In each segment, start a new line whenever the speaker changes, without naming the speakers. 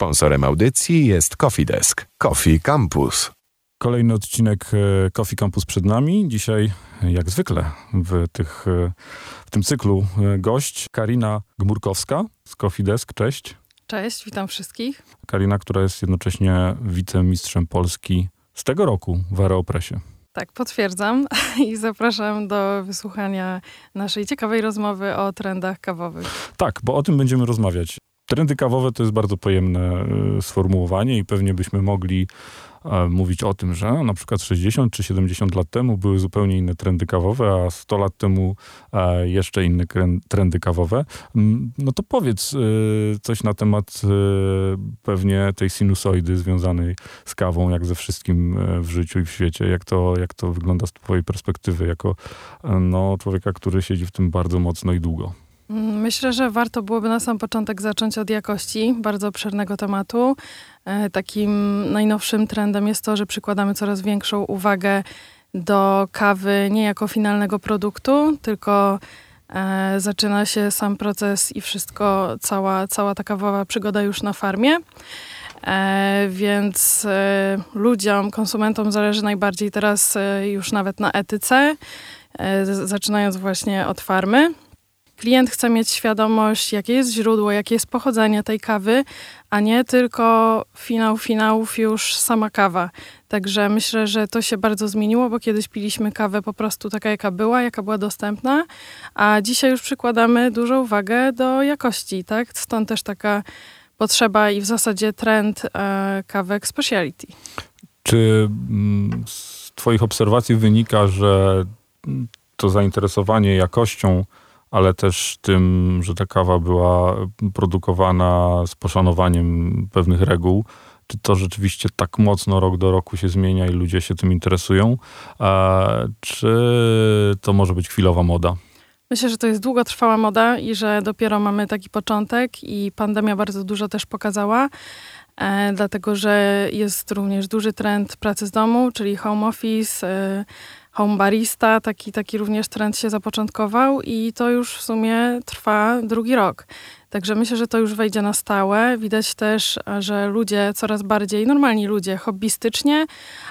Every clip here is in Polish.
Sponsorem audycji jest Coffee Desk. Coffee Campus.
Kolejny odcinek e, Coffee Campus przed nami. Dzisiaj, jak zwykle, w, tych, e, w tym cyklu e, gość Karina Gmurkowska z Coffee Desk. Cześć.
Cześć, witam wszystkich.
Karina, która jest jednocześnie wicemistrzem Polski z tego roku w Aeropresie.
Tak, potwierdzam i zapraszam do wysłuchania naszej ciekawej rozmowy o trendach kawowych.
Tak, bo o tym będziemy rozmawiać. Trendy kawowe to jest bardzo pojemne sformułowanie i pewnie byśmy mogli mówić o tym, że na przykład 60 czy 70 lat temu były zupełnie inne trendy kawowe, a 100 lat temu jeszcze inne trendy kawowe. No to powiedz y, coś na temat y, pewnie tej sinusoidy związanej z kawą, jak ze wszystkim y, w życiu i w świecie. Jak to, jak to wygląda z twojej perspektywy, jako no, człowieka, który siedzi w tym bardzo mocno i długo?
Myślę, że warto byłoby na sam początek zacząć od jakości bardzo obszernego tematu. E, takim najnowszym trendem jest to, że przykładamy coraz większą uwagę do kawy nie jako finalnego produktu, tylko e, zaczyna się sam proces i wszystko, cała, cała ta kawowa przygoda już na farmie. E, więc e, ludziom, konsumentom zależy najbardziej teraz e, już nawet na etyce, e, zaczynając właśnie od farmy klient chce mieć świadomość, jakie jest źródło, jakie jest pochodzenie tej kawy, a nie tylko finał finałów już sama kawa. Także myślę, że to się bardzo zmieniło, bo kiedyś piliśmy kawę po prostu taka, jaka była, jaka była dostępna, a dzisiaj już przykładamy dużą uwagę do jakości, tak? Stąd też taka potrzeba i w zasadzie trend e, kawek speciality.
Czy mm, z Twoich obserwacji wynika, że to zainteresowanie jakością ale też tym, że ta kawa była produkowana z poszanowaniem pewnych reguł. Czy to rzeczywiście tak mocno rok do roku się zmienia i ludzie się tym interesują? Czy to może być chwilowa moda?
Myślę, że to jest długotrwała moda i że dopiero mamy taki początek i pandemia bardzo dużo też pokazała, e, dlatego że jest również duży trend pracy z domu, czyli home office, e, home barista, taki, taki również trend się zapoczątkował i to już w sumie trwa drugi rok. Także myślę, że to już wejdzie na stałe. Widać też, że ludzie coraz bardziej, normalni ludzie, hobbystycznie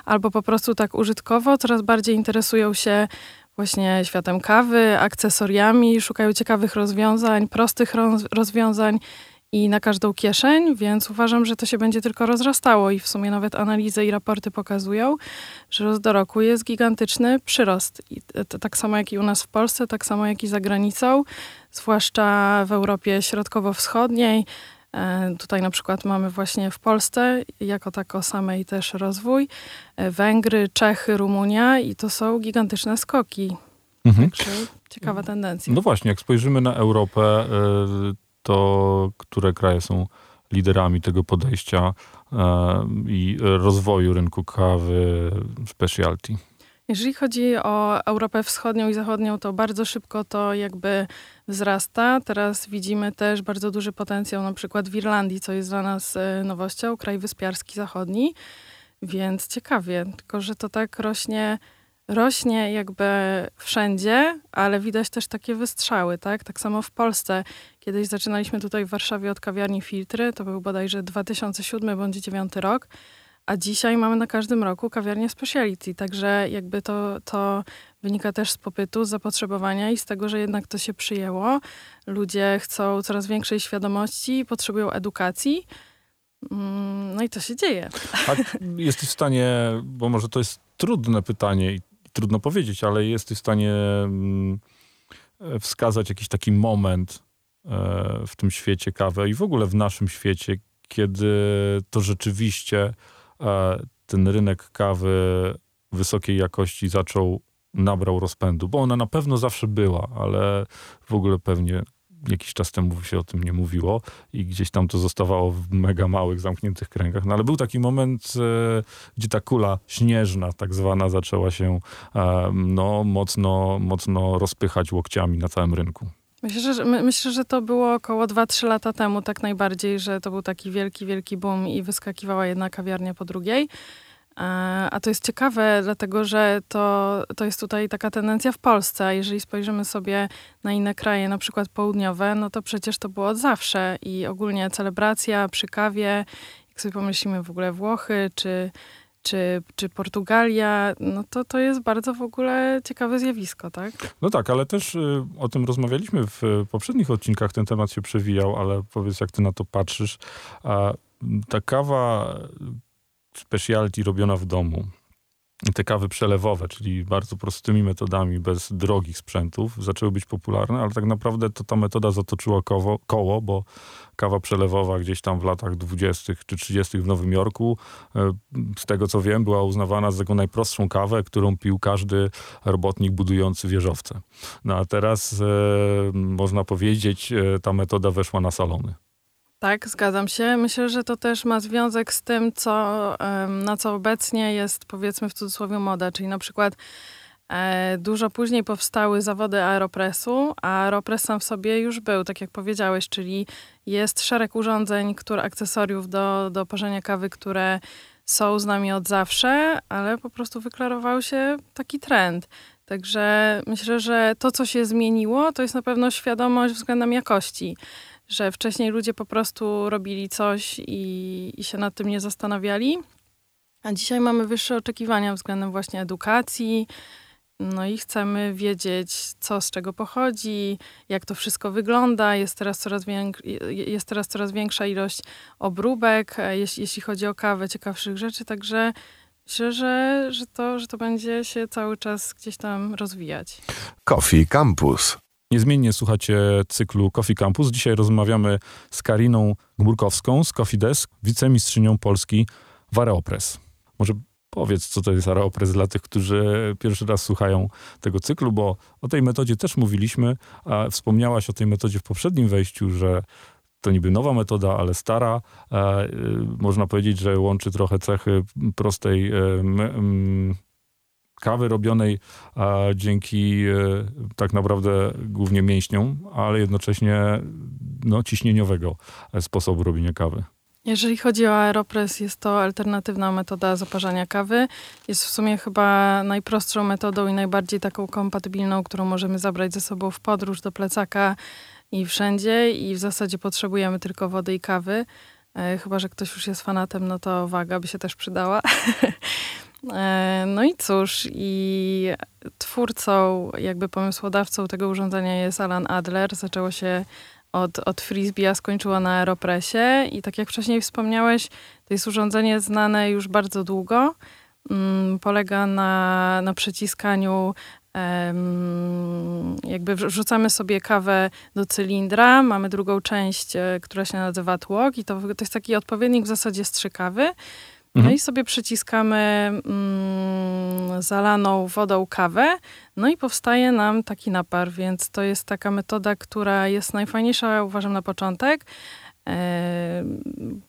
albo po prostu tak użytkowo, coraz bardziej interesują się właśnie światem kawy, akcesoriami, szukają ciekawych rozwiązań, prostych rozwiązań i na każdą kieszeń, więc uważam, że to się będzie tylko rozrastało i w sumie nawet analizy i raporty pokazują, że do roku jest gigantyczny przyrost. I tak samo jak i u nas w Polsce, tak samo jak i za granicą, zwłaszcza w Europie Środkowo-Wschodniej. E, tutaj na przykład mamy właśnie w Polsce jako tako samej też rozwój, e, Węgry, Czechy, Rumunia i to są gigantyczne skoki. Mhm. Także ciekawa tendencja.
No właśnie, jak spojrzymy na Europę, y to które kraje są liderami tego podejścia e, i rozwoju rynku kawy specialty?
Jeżeli chodzi o Europę Wschodnią i Zachodnią, to bardzo szybko to jakby wzrasta. Teraz widzimy też bardzo duży potencjał na przykład w Irlandii, co jest dla nas e, nowością, kraj wyspiarski zachodni, więc ciekawie, tylko że to tak rośnie rośnie jakby wszędzie, ale widać też takie wystrzały, tak? Tak samo w Polsce. Kiedyś zaczynaliśmy tutaj w Warszawie od kawiarni Filtry, to był bodajże 2007 bądź 2009 rok, a dzisiaj mamy na każdym roku kawiarnię speciality, także jakby to, to wynika też z popytu, z zapotrzebowania i z tego, że jednak to się przyjęło. Ludzie chcą coraz większej świadomości, potrzebują edukacji, mm, no i to się dzieje.
A jesteś w stanie, bo może to jest trudne pytanie i trudno powiedzieć, ale jesteś w stanie mm, wskazać jakiś taki moment e, w tym świecie kawy i w ogóle w naszym świecie, kiedy to rzeczywiście e, ten rynek kawy wysokiej jakości zaczął, nabrał rozpędu, bo ona na pewno zawsze była, ale w ogóle pewnie jakiś czas temu się o tym nie mówiło i gdzieś tam to zostawało w mega małych, zamkniętych kręgach. No ale był taki moment, e, gdzie ta kula śnieżna tak zwana zaczęła się e, no, mocno, mocno rozpychać łokciami na całym rynku.
Myślę że, my, myślę, że to było około 2-3 lata temu tak najbardziej, że to był taki wielki, wielki boom i wyskakiwała jedna kawiarnia po drugiej. A to jest ciekawe, dlatego że to, to jest tutaj taka tendencja w Polsce. Jeżeli spojrzymy sobie na inne kraje, na przykład południowe, no to przecież to było od zawsze i ogólnie celebracja przy kawie, jak sobie pomyślimy w ogóle Włochy czy, czy, czy Portugalia, no to to jest bardzo w ogóle ciekawe zjawisko, tak?
No tak, ale też y, o tym rozmawialiśmy w poprzednich odcinkach, ten temat się przewijał, ale powiedz, jak ty na to patrzysz. A ta kawa specialty robiona w domu, te kawy przelewowe, czyli bardzo prostymi metodami, bez drogich sprzętów, zaczęły być popularne, ale tak naprawdę to ta metoda zatoczyła koło, koło bo kawa przelewowa gdzieś tam w latach 20. czy 30. w Nowym Jorku, e, z tego co wiem, była uznawana za taką najprostszą kawę, którą pił każdy robotnik budujący wieżowce. No a teraz, e, można powiedzieć, e, ta metoda weszła na salony.
Tak, zgadzam się. Myślę, że to też ma związek z tym, co, na co obecnie jest, powiedzmy w cudzysłowie, moda, czyli na przykład e, dużo później powstały zawody aeropresu, a aeropres sam w sobie już był, tak jak powiedziałeś, czyli jest szereg urządzeń, które, akcesoriów do, do parzenia kawy, które są z nami od zawsze, ale po prostu wyklarował się taki trend. Także myślę, że to, co się zmieniło, to jest na pewno świadomość względem jakości że wcześniej ludzie po prostu robili coś i, i się nad tym nie zastanawiali. A dzisiaj mamy wyższe oczekiwania względem właśnie edukacji, no i chcemy wiedzieć, co z czego pochodzi, jak to wszystko wygląda. Jest teraz coraz, jest teraz coraz większa ilość obróbek, e, jeśli, jeśli chodzi o kawę, ciekawszych rzeczy, także myślę, że, że, to, że to będzie się cały czas gdzieś tam rozwijać.
Coffee Campus.
Niezmiennie słuchacie cyklu Coffee Campus. Dzisiaj rozmawiamy z Kariną Gmurkowską z Coffee Desk, wicemistrzynią Polski w Areopress. Może powiedz, co to jest Areopress dla tych, którzy pierwszy raz słuchają tego cyklu, bo o tej metodzie też mówiliśmy, a wspomniałaś o tej metodzie w poprzednim wejściu, że to niby nowa metoda, ale stara. E, y, można powiedzieć, że łączy trochę cechy prostej e, kawy robionej dzięki e, tak naprawdę głównie mięśniom, ale jednocześnie no, ciśnieniowego sposobu robienia kawy.
Jeżeli chodzi o Aeropress, jest to alternatywna metoda zaparzania kawy. Jest w sumie chyba najprostszą metodą i najbardziej taką kompatybilną, którą możemy zabrać ze sobą w podróż do plecaka i wszędzie. I w zasadzie potrzebujemy tylko wody i kawy. E, chyba, że ktoś już jest fanatem, no to waga by się też przydała. E, no i cóż, i twórcą, jakby pomysłodawcą tego urządzenia jest Alan Adler. Zaczęło się od, od frisbee, a skończyło na Aeropressie. I tak jak wcześniej wspomniałeś, to jest urządzenie znane już bardzo długo. Mm, polega na, na przyciskaniu jakby wrzucamy sobie kawę do cylindra, mamy drugą część, e, która się nazywa tłok i to, to jest taki odpowiednik w zasadzie strzykawy. No mhm. i sobie przyciskamy mm, zalaną wodą kawę, no i powstaje nam taki napar, więc to jest taka metoda, która jest najfajniejsza, uważam, na początek,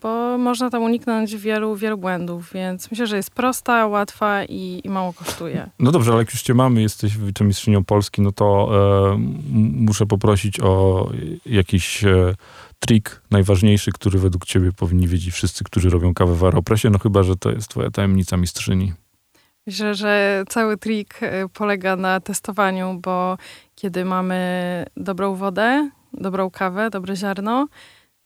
bo można tam uniknąć wielu, wielu błędów, więc myślę, że jest prosta, łatwa i, i mało kosztuje.
No dobrze, ale jak już cię mamy, jesteś wicemistrzynią Polski, no to e, muszę poprosić o jakiś e, trik najważniejszy, który według ciebie powinni wiedzieć wszyscy, którzy robią kawę w Aeropressie? No chyba, że to jest twoja tajemnica mistrzyni.
Myślę, że cały trik e, polega na testowaniu, bo kiedy mamy dobrą wodę, dobrą kawę, dobre ziarno,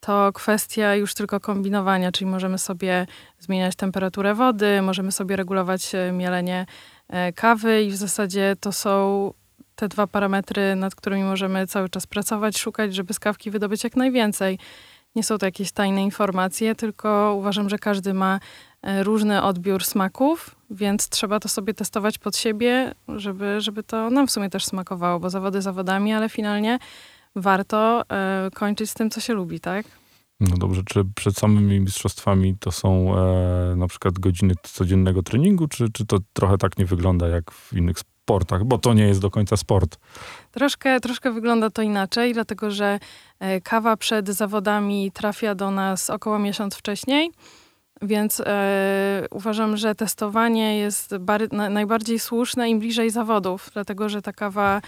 to kwestia już tylko kombinowania, czyli możemy sobie zmieniać temperaturę wody, możemy sobie regulować e, mielenie e, kawy i w zasadzie to są te dwa parametry, nad którymi możemy cały czas pracować, szukać, żeby z kawki wydobyć jak najwięcej. Nie są to jakieś tajne informacje, tylko uważam, że każdy ma e, różny odbiór smaków, więc trzeba to sobie testować pod siebie, żeby, żeby to nam w sumie też smakowało, bo zawody zawodami, ale finalnie warto e, kończyć z tym, co się lubi, tak?
No dobrze, czy przed samymi mistrzostwami to są e, na przykład godziny codziennego treningu, czy, czy to trochę tak nie wygląda jak w innych sportach, bo to nie jest do końca sport.
Troszkę, troszkę wygląda to inaczej, dlatego że e, kawa przed zawodami trafia do nas około miesiąc wcześniej. Więc e, uważam, że testowanie jest na, najbardziej słuszne im bliżej zawodów, dlatego że ta kawa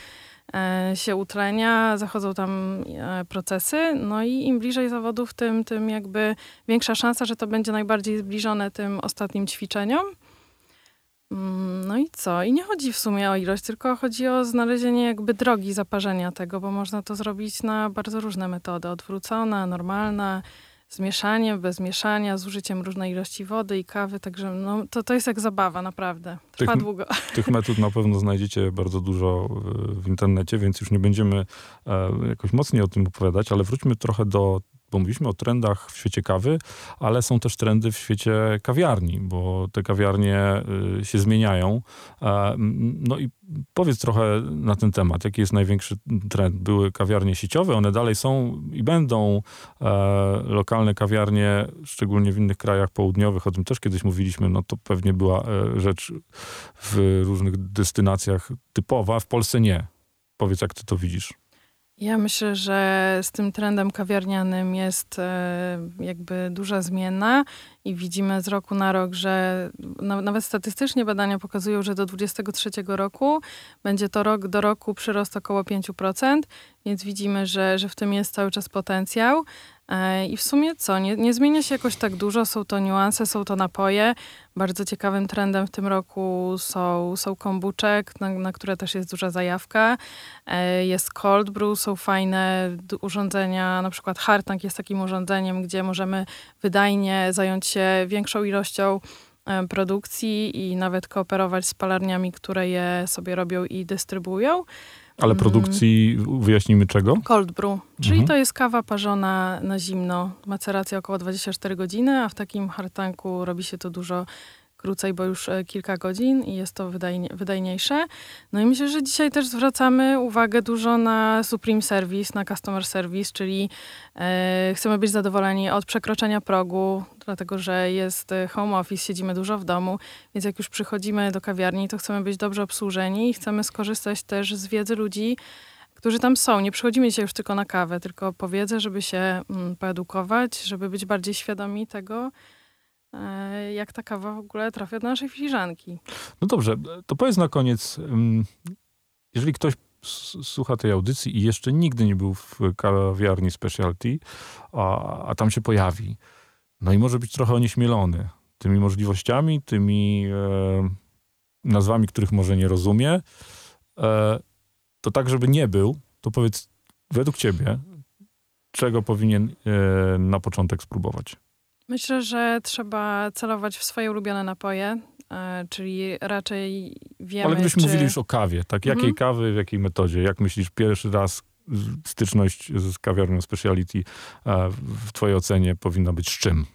e, się utlenia, zachodzą tam procesy, no i im bliżej zawodów, tym, tym jakby większa szansa, że to będzie najbardziej zbliżone tym ostatnim ćwiczeniom. Mm, no i co? I nie chodzi w sumie o ilość, tylko chodzi o znalezienie jakby drogi zaparzenia tego, bo można to zrobić na bardzo różne metody. Odwrócona, normalna, zmieszanie, bez mieszania, z użyciem różnej ilości wody i kawy, także no, to, to jest jak zabawa, naprawdę. Trwa
Tych-
długo.
Tych metod na pewno znajdziecie bardzo dużo y, w internecie, więc już nie będziemy e, jakoś mocniej o tym opowiadać, ale wróćmy trochę do, bo mówiliśmy o trendach w świecie kawy, ale są też trendy w świecie kawiarni, bo te kawiarnie y, się zmieniają. E, No i powiedz trochę na ten temat, jaki jest największy trend? Były kawiarnie sieciowe, one dalej są i będą e, lokalne kawiarnie, szczególnie w innych krajach południowych, o tym też kiedyś mówiliśmy, no to pewnie była e, rzecz w różnych destynacjach typowa, w Polsce nie. Powiedz, jak ty to widzisz.
Ja myślę, że z tym trendem kawiarnianym jest e, jakby duża zmiana i widzimy z roku na rok, że na, nawet statystycznie badania pokazują, że do 2023 roku będzie to rok do roku przyrost około 5%, więc widzimy, że, że w tym jest cały czas potencjał. E, I w sumie co? Nie, nie zmienia się jakoś tak dużo, są to niuanse, są to napoje. Bardzo ciekawym trendem w tym roku są, są kombuczek, na, na które też jest duża zajawka. E, Jest cold brew, są fajne urządzenia, na przykład Hartank jest takim urządzeniem, gdzie możemy wydajnie zająć się większą ilością e, produkcji i nawet kooperować z palarniami, które je sobie robią i dystrybuują.
Ale
Mm.
produkcji wyjaśnijmy czego?
Cold brew, czyli
Mhm.
to jest kawa parzona na zimno, maceracja około 24 godziny, a w takim hartanku robi się to dużo krócej, bo już e, kilka godzin i jest to wydajnie, wydajniejsze. No i myślę, że dzisiaj też zwracamy uwagę dużo na Supreme Service, na Customer Service, czyli e, chcemy być zadowoleni od przekroczenia progu, dlatego że jest e, home office, siedzimy dużo w domu, więc jak już przychodzimy do kawiarni, to chcemy być dobrze obsłużeni i chcemy skorzystać też z wiedzy ludzi, którzy tam są. Nie przychodzimy dzisiaj już tylko na kawę, tylko po wiedzę, żeby się mm, poedukować, żeby być bardziej świadomi tego, jak ta kawa w ogóle trafia do naszej filiżanki.
No dobrze, to powiedz na koniec, jeżeli ktoś słucha tej audycji i jeszcze nigdy nie był w kawiarni specialty, a, a tam się pojawi, no i może być trochę onieśmielony tymi możliwościami, tymi e, nazwami, których może nie rozumie, e, to tak, żeby nie był, to powiedz według ciebie, czego powinien e, na początek spróbować?
Myślę, że trzeba celować w swoje ulubione napoje, e, czyli raczej wiemy,
Ale gdybyśmy
czy...
mówili już o kawie, tak? Jakiej
Mhm.
kawy, w jakiej metodzie? Jak myślisz, pierwszy raz styczność z kawiarnią speciality e, w twojej ocenie powinna być z czym?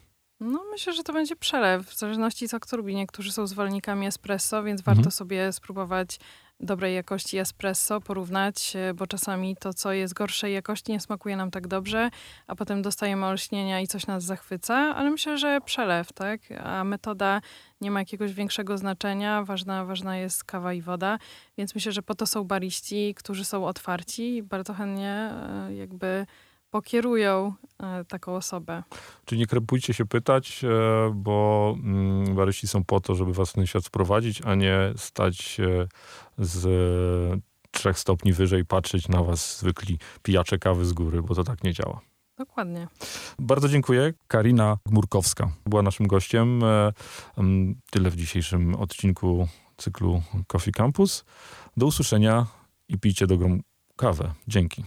No, myślę, że to będzie przelew, w zależności co kto lubi. Niektórzy są zwolennikami espresso, więc
Mhm.
warto sobie spróbować dobrej jakości espresso, porównać, e, bo czasami to, co jest gorszej jakości, nie smakuje nam tak dobrze, a potem dostajemy olśnienia i coś nas zachwyca, ale myślę, że przelew, tak? A metoda nie ma jakiegoś większego znaczenia, ważna, ważna jest kawa i woda, więc myślę, że po to są bariści, którzy są otwarci i bardzo chętnie e, jakby pokierują e, taką osobę.
Czyli nie krępujcie się pytać, e, bo mm, baryści są po to, żeby was w ten świat wprowadzić, a nie stać z trzech stopni wyżej, patrzeć na was zwykli pijacze kawy z góry, bo to tak nie działa.
Dokładnie.
Bardzo dziękuję. Karina Gmurkowska była naszym gościem. E, Tyle w dzisiejszym odcinku cyklu Coffee Campus. Do usłyszenia i pijcie dobrą kawę. Dzięki.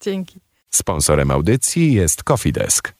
Dzięki.
Sponsorem audycji jest Coffee Desk.